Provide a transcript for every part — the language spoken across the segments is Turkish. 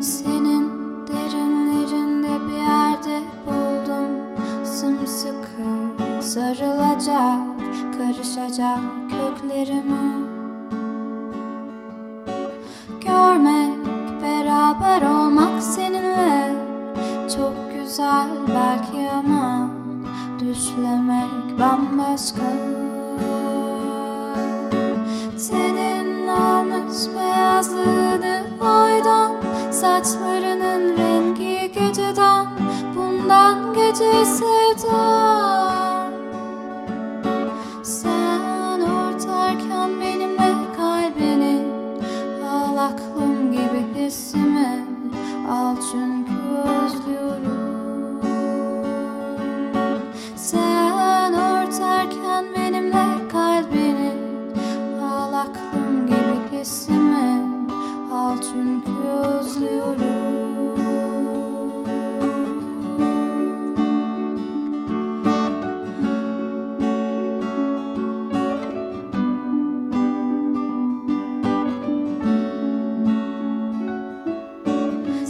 Senin derinlerinde bir yerde buldum. Sımsıkı sarılacak Karışacak köklerimi. Görmek, beraber olmak seninle Çok güzel belki ama Düşlemek bambaşka. Saçlarının rengi geceden Bundan gece sevdam Sen ortarken benimle kalbini Al aklım gibi hissimi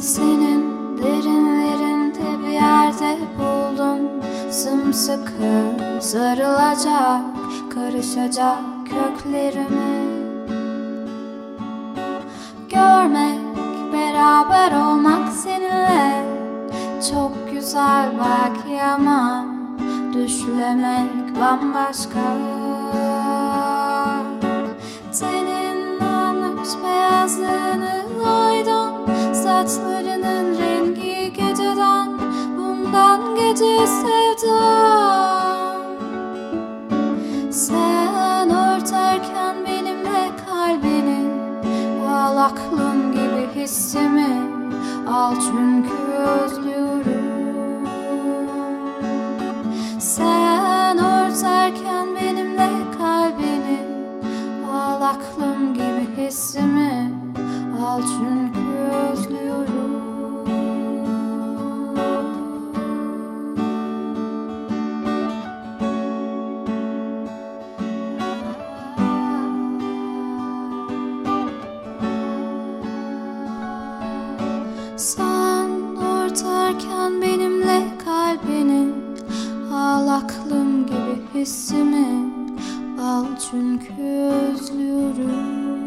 Senin derinlerinde bir yerde buldum. Sımsıkı sarılacak, karışacak köklerimi. Görmek, beraber olmak seninle Çok güzel belki ama Düşlemek bambaşka Sen örterken benimle kalbini Al aklım gibi hissimi Al çünkü özlüyorum Sen örterken benimle kalbini Al aklım gibi hissimi Al çünkü özlüyorum